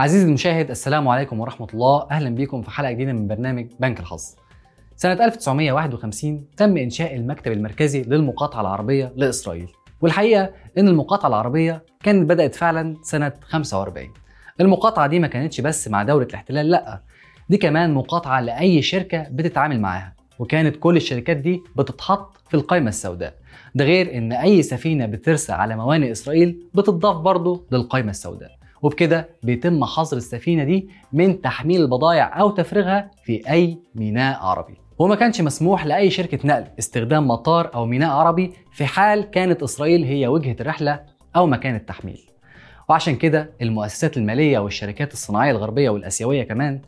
عزيزي المشاهد السلام عليكم ورحمة الله. أهلا بكم في حلقة جديدة من برنامج بنك الحظ. سنة 1951 تم إنشاء المكتب المركزي للمقاطعة العربية لإسرائيل. والحقيقة إن المقاطعة العربية كانت بدأت فعلا سنة 45 المقاطعة دي ما كانتش بس مع دولة الاحتلال لأ دي كمان مقاطعة لأي شركة بتتعامل معاها. وكانت كل الشركات دي بتتحط في القائمة السوداء. ده غير إن أي سفينة بترسى على موانئ إسرائيل بتضاف برضه للقائمة السوداء. وبكده بيتم حظر السفينة دي من تحميل البضائع أو تفريغها في أي ميناء عربي. وما كانش مسموح لأي شركة نقل استخدام مطار أو ميناء عربي في حال كانت إسرائيل هي وجهة الرحلة أو مكان التحميل. وعشان كده المؤسسات المالية والشركات الصناعية الغربية والآسيوية كمان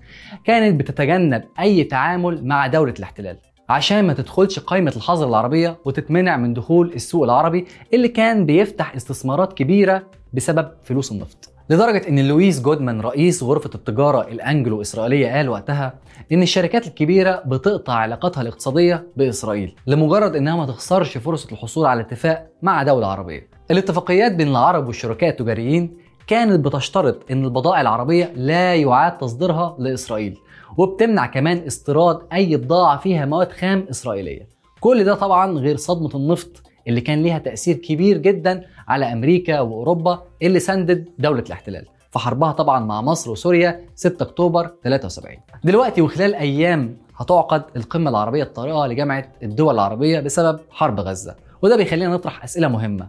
كانت بتتجنب أي تعامل مع دولة الاحتلال عشان ما تدخلش قائمة الحظر العربية وتتمنع من دخول السوق العربي اللي كان بيفتح استثمارات كبيرة بسبب فلوس النفط. لدرجة إن لويس جودمان رئيس غرفة التجارة الأنجلو إسرائيلية قال وقتها إن الشركات الكبيرة بتقطع علاقاتها الاقتصادية بإسرائيل لمجرد إنها ما تخسرش فرصة الحصول على اتفاق مع دولة عربية. الاتفاقيات بين العرب والشركاء التجاريين كانت بتشترط إن البضائع العربية لا يعاد تصديرها لإسرائيل وبتمنع كمان استيراد أي بضاعة فيها مواد خام إسرائيلية. كل ده طبعا غير صدمة النفط اللي كان ليها تأثير كبير جدا على أمريكا وأوروبا اللي سندد دولة الاحتلال في حربها طبعا مع مصر وسوريا 6 أكتوبر 73 دلوقتي وخلال أيام هتعقد القمة العربية الطارئة لجامعة الدول العربية بسبب حرب غزة وده بيخلينا نطرح أسئلة مهمة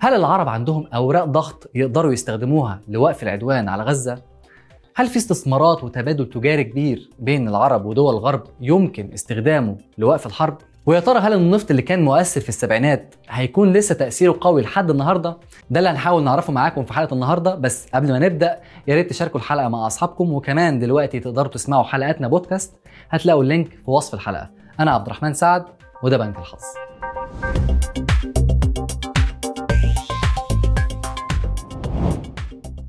هل العرب عندهم أوراق ضغط يقدروا يستخدموها لوقف العدوان على غزة؟ هل في استثمارات وتبادل تجاري كبير بين العرب ودول الغرب يمكن استخدامه لوقف الحرب؟ ويا ترى هل النفط اللي كان مؤثر في السبعينات هيكون لسه تأثيره قوي لحد النهارده؟ ده اللي هنحاول نعرفه معاكم في حلقة النهارده بس قبل ما نبدأ يا ريت تشاركوا الحلقة مع أصحابكم وكمان دلوقتي تقدروا تسمعوا حلقاتنا بودكاست هتلاقوا اللينك في وصف الحلقة أنا عبد الرحمن سعد وده بنك الحظ.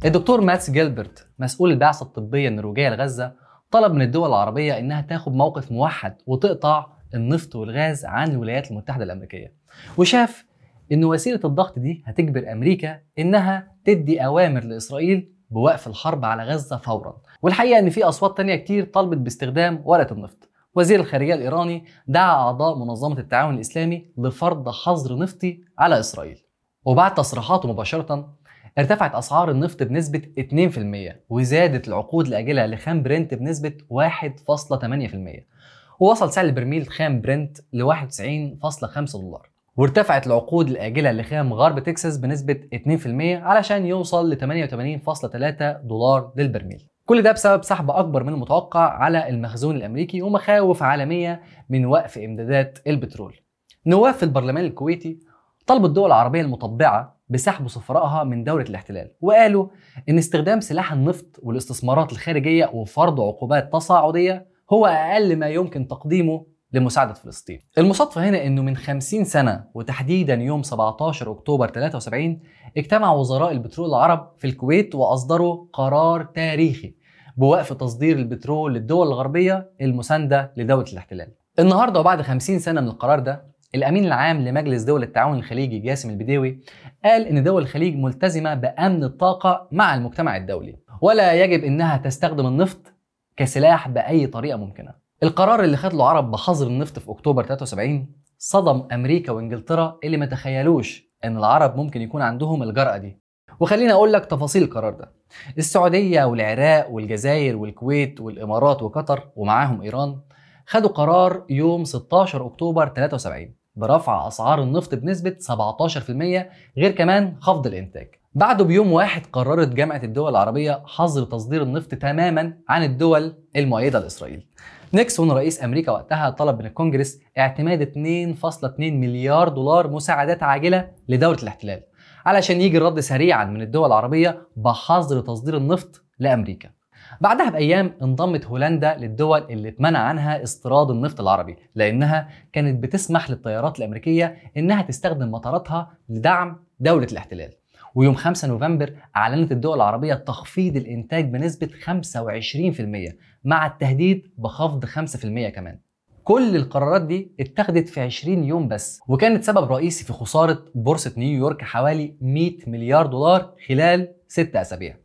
الدكتور ماتس جيلبرت مسؤول البعثة الطبية النرويجية لغزة طلب من الدول العربية إنها تاخد موقف موحد وتقطع النفط والغاز عن الولايات المتحدة الأمريكية. وشاف إن وسيلة الضغط دي هتجبر أمريكا إنها تدي أوامر لإسرائيل بوقف الحرب على غزة فورا. والحقيقة إن في أصوات تانية كتير طلبت باستخدام ورقة النفط. وزير الخارجية الإيراني دعا أعضاء منظمة التعاون الإسلامي لفرض حظر نفطي على إسرائيل. وبعد تصريحاته مباشرة ارتفعت أسعار النفط بنسبة 2% وزادت العقود الآجلة لخام برنت بنسبة 1.8% ووصل سعر البرميل خام برنت ل 91.5 دولار وارتفعت العقود الآجلة لخام غرب تكساس بنسبة 2% علشان يوصل ل 88.3 دولار للبرميل. كل ده بسبب سحب أكبر من المتوقع على المخزون الأمريكي ومخاوف عالمية من وقف إمدادات البترول. نواب في البرلمان الكويتي طلبوا الدول العربية المطبعة بسحب سفرائها من دولة الاحتلال وقالوا إن استخدام سلاح النفط والاستثمارات الخارجية وفرض عقوبات تصاعدية هو أقل ما يمكن تقديمه لمساعدة فلسطين. المصادفة هنا إنه من 50 سنة وتحديدا يوم 17 أكتوبر 73 اجتمع وزراء البترول العرب في الكويت وأصدروا قرار تاريخي بوقف تصدير البترول للدول الغربية المساندة لدولة الاحتلال. النهاردة وبعد 50 سنة من القرار ده الأمين العام لمجلس دول التعاون الخليجي جاسم البديوي قال إن دول الخليج ملتزمة بأمن الطاقة مع المجتمع الدولي ولا يجب إنها تستخدم النفط كسلاح بأي طريقة ممكنة. القرار اللي خد العرب بحظر النفط في أكتوبر 73 صدم أمريكا وإنجلترا اللي ما تخيلوش إن العرب ممكن يكون عندهم الجرأة دي. وخليني أقول لك تفاصيل القرار ده. السعودية والعراق والجزائر والكويت والإمارات وقطر ومعاهم إيران خدوا قرار يوم 16 أكتوبر 73 برفع أسعار النفط بنسبة 17% غير كمان خفض الإنتاج. بعده بيوم واحد قررت جامعة الدول العربية حظر تصدير النفط تماما عن الدول المؤيدة لإسرائيل. نيكسون رئيس أمريكا وقتها طلب من الكونجرس اعتماد 2.2 مليار دولار مساعدات عاجلة لدولة الاحتلال علشان يجي الرد سريعا من الدول العربية بحظر تصدير النفط لأمريكا. بعدها بأيام انضمت هولندا للدول اللي اتمنع عنها استيراد النفط العربي لأنها كانت بتسمح للطيارات الأمريكية إنها تستخدم مطاراتها لدعم دولة الاحتلال. ويوم 5 نوفمبر أعلنت الدول العربية تخفيض الإنتاج بنسبة 25% مع التهديد بخفض 5% كمان. كل القرارات دي اتخذت في 20 يوم بس وكانت سبب رئيسي في خسارة بورصة نيويورك حوالي 100 مليار دولار خلال 6 أسابيع.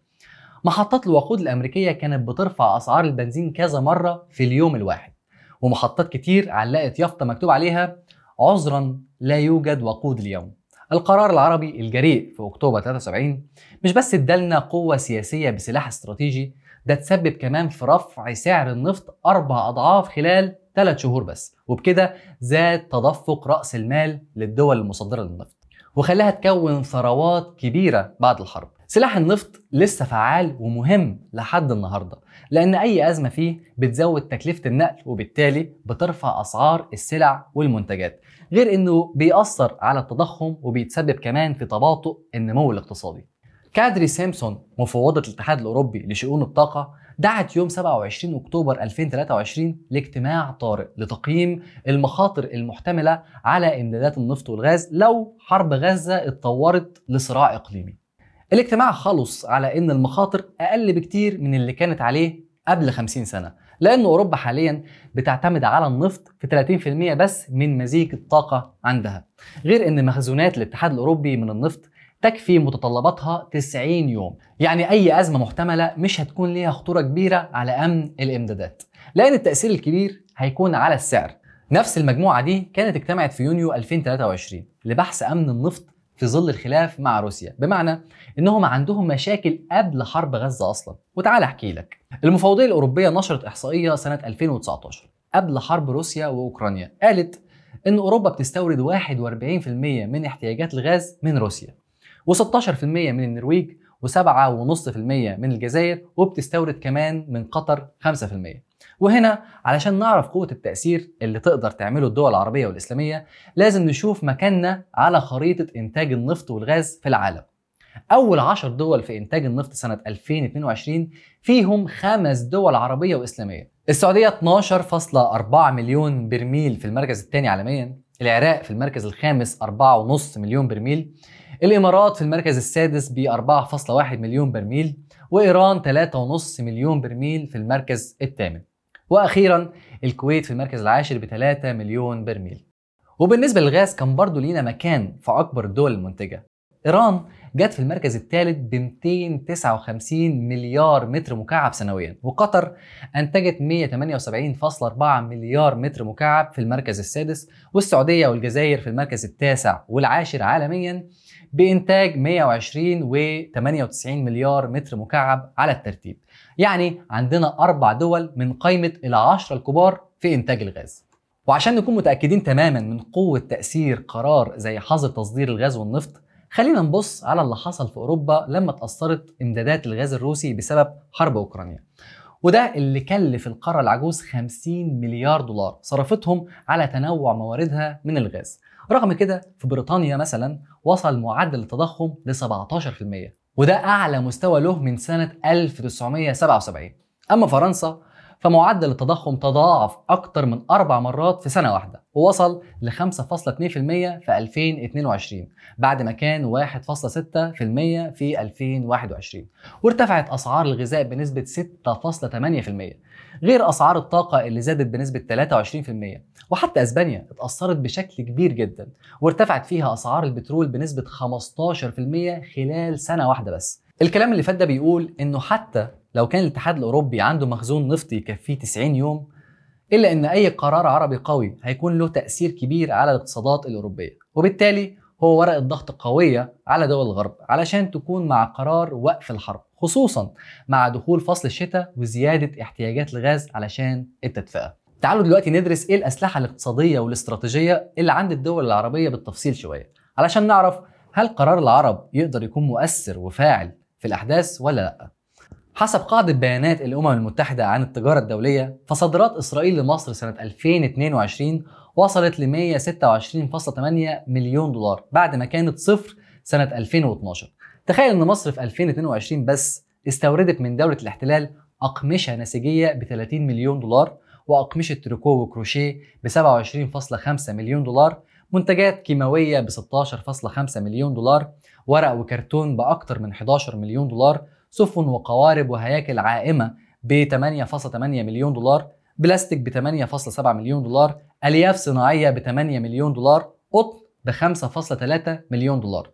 محطات الوقود الأمريكية كانت بترفع أسعار البنزين كذا مرة في اليوم الواحد ومحطات كتير علقت يافطة مكتوب عليها عذرا لا يوجد وقود اليوم. القرار العربي الجريء في أكتوبر 73 مش بس ادالنا قوة سياسية بسلاح استراتيجي ده تسبب كمان في رفع سعر النفط أربع أضعاف خلال ثلاث شهور بس وبكده زاد تدفق رأس المال للدول المصدرة للنفط وخلاها تكون ثروات كبيرة بعد الحرب. سلاح النفط لسه فعال ومهم لحد النهارده لأن أي أزمة فيه بتزود تكلفة النقل وبالتالي بترفع أسعار السلع والمنتجات غير إنه بيأثر على التضخم وبيتسبب كمان في تباطؤ النمو الاقتصادي. كادري سيمسون مفوضة الاتحاد الأوروبي لشؤون الطاقة دعت يوم 27 أكتوبر 2023 لاجتماع طارئ لتقييم المخاطر المحتملة على إمدادات النفط والغاز لو حرب غزة اتطورت لصراع إقليمي. الاجتماع خلص على إن المخاطر أقل بكتير من اللي كانت عليه قبل 50 سنة لأن أوروبا حاليا بتعتمد على النفط في 30% بس من مزيج الطاقة عندها. غير إن مخزونات الاتحاد الأوروبي من النفط تكفي متطلباتها 90 يوم يعني أي أزمة محتملة مش هتكون ليها خطورة كبيرة على أمن الإمدادات. لأن التأثير الكبير هيكون على السعر. نفس المجموعة دي كانت اجتمعت في يونيو 2023 لبحث أمن النفط في ظل الخلاف مع روسيا. بمعنى إنهم عندهم مشاكل قبل حرب غزة أصلا. وتعال أحكي لك. المفوضية الأوروبية نشرت إحصائية سنة 2019 قبل حرب روسيا وأوكرانيا. قالت إن أوروبا بتستورد 41% من احتياجات الغاز من روسيا. و16% من النرويج. و7.5% من الجزائر. وبتستورد كمان من قطر 5% وهنا علشان نعرف قوة التأثير اللي تقدر تعمله الدول العربية والإسلامية لازم نشوف مكاننا على خريطة إنتاج النفط والغاز في العالم. أول 10 دول في إنتاج النفط سنة 2022 فيهم خمس دول عربية وإسلامية. السعودية 12.4 مليون برميل في المركز الثاني عالميا العراق في المركز الخامس 4.5 مليون برميل الإمارات في المركز السادس ب 4.1 مليون برميل وإيران 3.5 مليون برميل في المركز الثامن. وأخيرا الكويت في المركز العاشر ب 3 مليون برميل. وبالنسبة للغاز كان برضه لينا مكان في أكبر الدول المنتجة. إيران جت في المركز الثالث ب 259 مليار متر مكعب سنويا. وقطر أنتجت 178.4 مليار متر مكعب في المركز السادس. والسعودية والجزائر في المركز التاسع والعاشر عالميا بإنتاج 120 و 98 مليار متر مكعب على الترتيب. يعني عندنا أربع دول من قائمة العشرة الكبار في إنتاج الغاز. وعشان نكون متأكدين تماما من قوة تأثير قرار زي حظر تصدير الغاز والنفط خلينا نبص على اللي حصل في أوروبا لما تأثرت إمدادات الغاز الروسي بسبب حرب أوكرانيا. وده اللي كلف القارة العجوز 50 مليار دولار صرفتهم على تنوع مواردها من الغاز. رغم كده في بريطانيا مثلا وصل معدل التضخم ل 17% وده أعلى مستوى له من سنة 1977 أما فرنسا فمعدل التضخم تضاعف أكثر من أربع مرات في سنة واحدة ووصل ل 5.2% في 2022 بعد ما كان 1.6% في 2021 وارتفعت أسعار الغذاء بنسبة 6.8% غير أسعار الطاقة اللي زادت بنسبة 23% وحتى إسبانيا اتأثرت بشكل كبير جدا وارتفعت فيها أسعار البترول بنسبة 15% خلال سنة واحدة بس. الكلام اللي فات ده بيقول إنه حتى لو كان الاتحاد الأوروبي عنده مخزون نفطي يكفيه 90 يوم إلا إن أي قرار عربي قوي هيكون له تأثير كبير على الاقتصادات الأوروبية. وبالتالي هو ورقه ضغط قوية على دول الغرب علشان تكون مع قرار وقف الحرب. خصوصا مع دخول فصل الشتاء وزيادة احتياجات الغاز علشان التدفئة. تعالوا دلوقتي ندرس إيه الأسلحة الاقتصادية والاستراتيجية اللي عند الدول العربية بالتفصيل شوية. علشان نعرف هل قرار العرب يقدر يكون مؤثر وفاعل في الأحداث ولا لأ. حسب قاعدة بيانات الأمم المتحدة عن التجارة الدولية فصادرات إسرائيل لمصر سنة 2022 وصلت ل 126.8 مليون دولار بعد ما كانت صفر سنة 2012 تخيل أن مصر في 2022 بس استوردت من دولة الاحتلال أقمشة نسيجية ب 30 مليون دولار وأقمشة تريكو وكروشيه ب 27.5 مليون دولار منتجات كيماوية ب 16.5 مليون دولار ورق وكرتون بأكثر من 11 مليون دولار سفن وقوارب وهياكل عائمة ب 8.8 مليون دولار بلاستيك ب 8.7 مليون دولار ألياف صناعية ب 8 مليون دولار قطن ب 5.3 مليون دولار.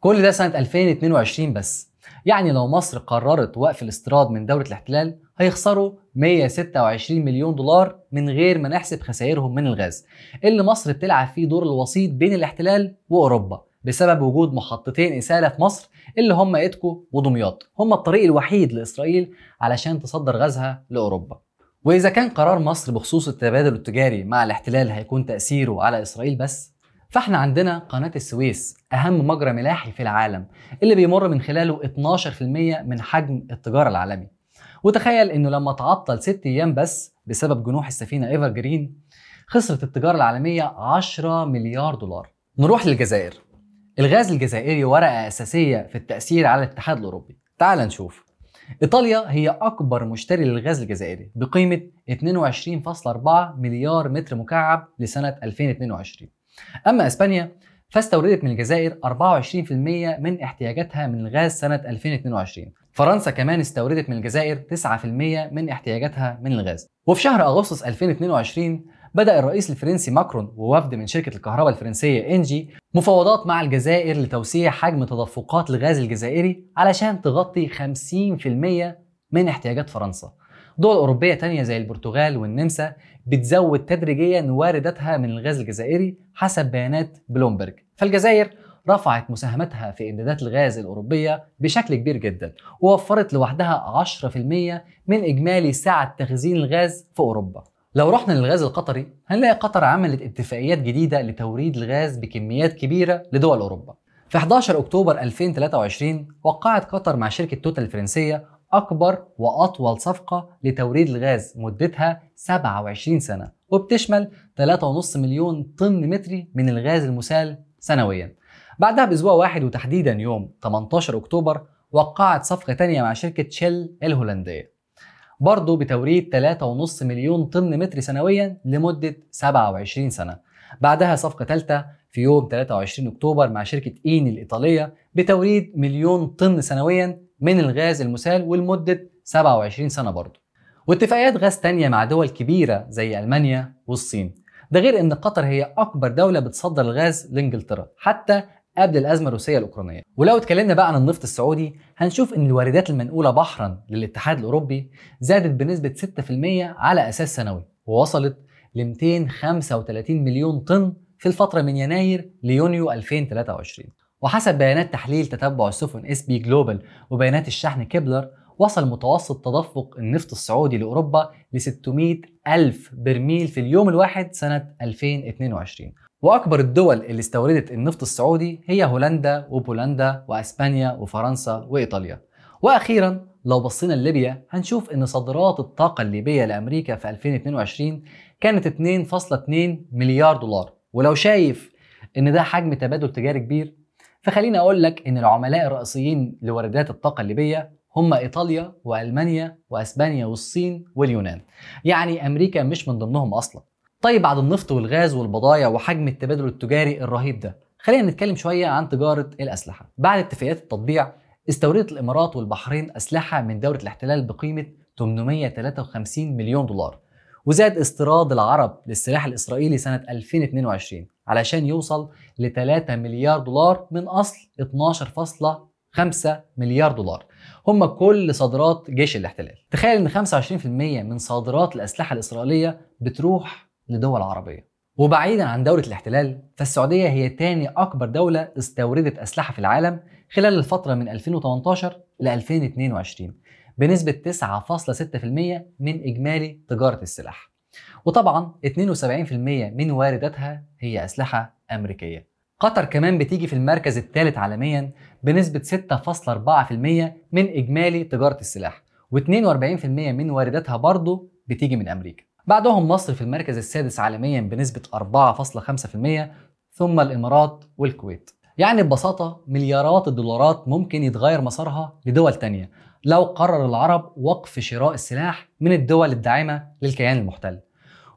كل ده سنة 2022 بس. يعني لو مصر قررت وقف الاستيراد من دولة الاحتلال هيخسروا 126 مليون دولار من غير ما نحسب خسائرهم من الغاز. اللي مصر بتلعب فيه دور الوسيط بين الاحتلال وأوروبا بسبب وجود محطتين إسالة في مصر اللي هم إيدكو ودمياط. هم الطريق الوحيد لإسرائيل علشان تصدر غازها لأوروبا. وإذا كان قرار مصر بخصوص التبادل التجاري مع الاحتلال هيكون تأثيره على إسرائيل بس؟ فاحنا عندنا قناة السويس أهم مجرى ملاحي في العالم اللي بيمر من خلاله 12% من حجم التجارة العالمي. وتخيل إنه لما تعطل 6 أيام بس بسبب جنوح السفينة ايفر جرين خسرت التجارة العالمية 10 مليار دولار. نروح للجزائر. الغاز الجزائري ورقة أساسية في التأثير على الاتحاد الأوروبي. تعال نشوف. إيطاليا هي أكبر مشتري للغاز الجزائري بقيمة 22.4 مليار متر مكعب لسنة 2022 أما إسبانيا فاستوردت من الجزائر 24% من احتياجاتها من الغاز سنة 2022 فرنسا كمان استوردت من الجزائر 9% من احتياجاتها من الغاز. وفي شهر أغسطس 2022 بدأ الرئيس الفرنسي ماكرون ووفد من شركة الكهرباء الفرنسية إنجي مفاوضات مع الجزائر لتوسيع حجم تدفقات الغاز الجزائري علشان تغطي 50% من احتياجات فرنسا. دول أوروبية تانية زي البرتغال والنمسا بتزود تدريجيا وارداتها من الغاز الجزائري حسب بيانات بلومبرج. فالجزائر رفعت مساهمتها في إمدادات الغاز الأوروبية بشكل كبير جدا ووفرت لوحدها 10% من إجمالي سعة تخزين الغاز في أوروبا. لو رحنا للغاز القطري هنلاقي قطر عملت اتفاقيات جديدة لتوريد الغاز بكميات كبيرة لدول أوروبا. في 11 أكتوبر 2023 وقعت قطر مع شركة توتال الفرنسية أكبر وأطول صفقة لتوريد الغاز مدتها 27 سنة وبتشمل 3.5 مليون طن متري من الغاز المسال سنويا. بعدها بأسبوع واحد وتحديدا يوم 18 أكتوبر وقعت صفقة تانية مع شركة شيل الهولندية. برضه بتوريد 3.5 مليون طن متر سنويا لمدة 27 سنة. بعدها صفقة ثالثة في يوم 23 أكتوبر مع شركة إيني الإيطالية بتوريد مليون طن سنويا من الغاز المسال ولمدة 27 سنة برضه. واتفاقيات غاز تانية مع دول كبيرة زي ألمانيا والصين. ده غير إن قطر هي أكبر دولة بتصدر الغاز لإنجلترا حتى قبل الأزمة الروسية الأوكرانية. ولو اتكلمنا بقى عن النفط السعودي هنشوف إن الواردات المنقولة بحرا للاتحاد الأوروبي زادت بنسبة 6% على أساس سنوي ووصلت ل 235 مليون طن في الفترة من يناير ليونيو 2023 وحسب بيانات تحليل تتبع السفن S&P Global وبيانات الشحن كيبلر وصل متوسط تدفق النفط السعودي لأوروبا ل 600 ألف برميل في اليوم الواحد سنة 2022 وأكبر الدول اللي استوردت النفط السعودي هي هولندا وبولندا وأسبانيا وفرنسا وإيطاليا. وأخيرا لو بصينا لليبيا هنشوف إن صادرات الطاقة الليبية لأمريكا في 2022 كانت 2.2 مليار دولار. ولو شايف إن ده حجم تبادل تجاري كبير فخليني أقول لك إن العملاء الرئيسيين لواردات الطاقة الليبية هم إيطاليا وألمانيا وأسبانيا والصين واليونان. يعني أمريكا مش من ضمنهم أصلا. طيب بعد النفط والغاز والبضائع وحجم التبادل التجاري الرهيب ده خلينا نتكلم شوية عن تجارة الأسلحة. بعد اتفاقيات التطبيع استوردت الإمارات والبحرين أسلحة من دولة الاحتلال بقيمة 853 مليون دولار وزاد استيراد العرب للسلاح الإسرائيلي سنة 2022 علشان يوصل ل 3 مليار دولار من أصل 12.5 مليار دولار. هم كل صادرات جيش الاحتلال. تخيل إن 25% من صادرات الأسلحة الإسرائيلية بتروح لدول عربية. وبعيدا عن دولة الاحتلال فالسعودية هي تاني أكبر دولة استوردت أسلحة في العالم خلال الفترة من 2018 ل 2022 بنسبة 9.6% من إجمالي تجارة السلاح. وطبعا 72% من وارداتها هي أسلحة أمريكية. قطر كمان بتيجي في المركز الثالث عالميا بنسبة 6.4% من إجمالي تجارة السلاح و42% من وارداتها برضه بتيجي من أمريكا. بعدهم مصر في المركز السادس عالميا بنسبة 4.5% ثم الإمارات والكويت. يعني ببساطة مليارات الدولارات ممكن يتغير مسارها لدول تانية لو قرر العرب وقف شراء السلاح من الدول الداعمة للكيان المحتل.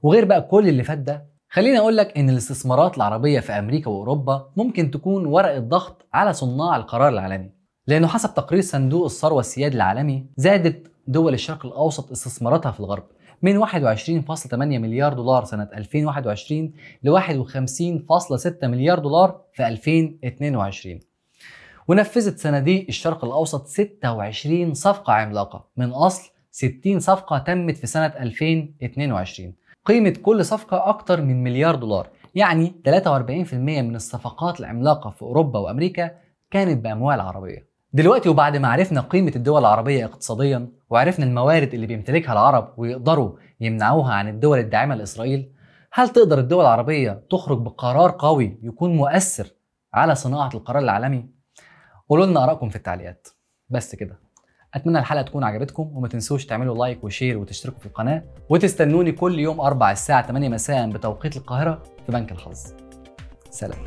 وغير بقى كل اللي فات ده خليني أقول لك إن الاستثمارات العربية في أمريكا وأوروبا ممكن تكون ورقه ضغط على صناع القرار العالمي لأنه حسب تقرير صندوق الثروة السيادي العالمي زادت دول الشرق الأوسط استثماراتها في الغرب من 21.8 مليار دولار سنة 2021 ل 51.6 مليار دولار في 2022 ونفذت صناديق الشرق الأوسط 26 صفقة عملاقة من أصل 60 صفقة تمت في سنة 2022 قيمة كل صفقة أكتر من مليار دولار. يعني 43% من الصفقات العملاقة في أوروبا وأمريكا كانت بأموال عربية. دلوقتي وبعد ما عرفنا قيمة الدول العربية اقتصاديا وعرفنا الموارد اللي بيمتلكها العرب ويقدروا يمنعوها عن الدول الداعمة لإسرائيل هل تقدر الدول العربية تخرج بقرار قوي يكون مؤثر على صناعة القرار العالمي؟ قولوا لنا آرائكم في التعليقات. بس كده. أتمنى الحلقة تكون عجبتكم وما تنسوش تعملوا like و share وتشتركوا في القناة وتستنوني كل يوم أربع الساعة 8 مساء بتوقيت القاهرة في بنك الحظ سلام.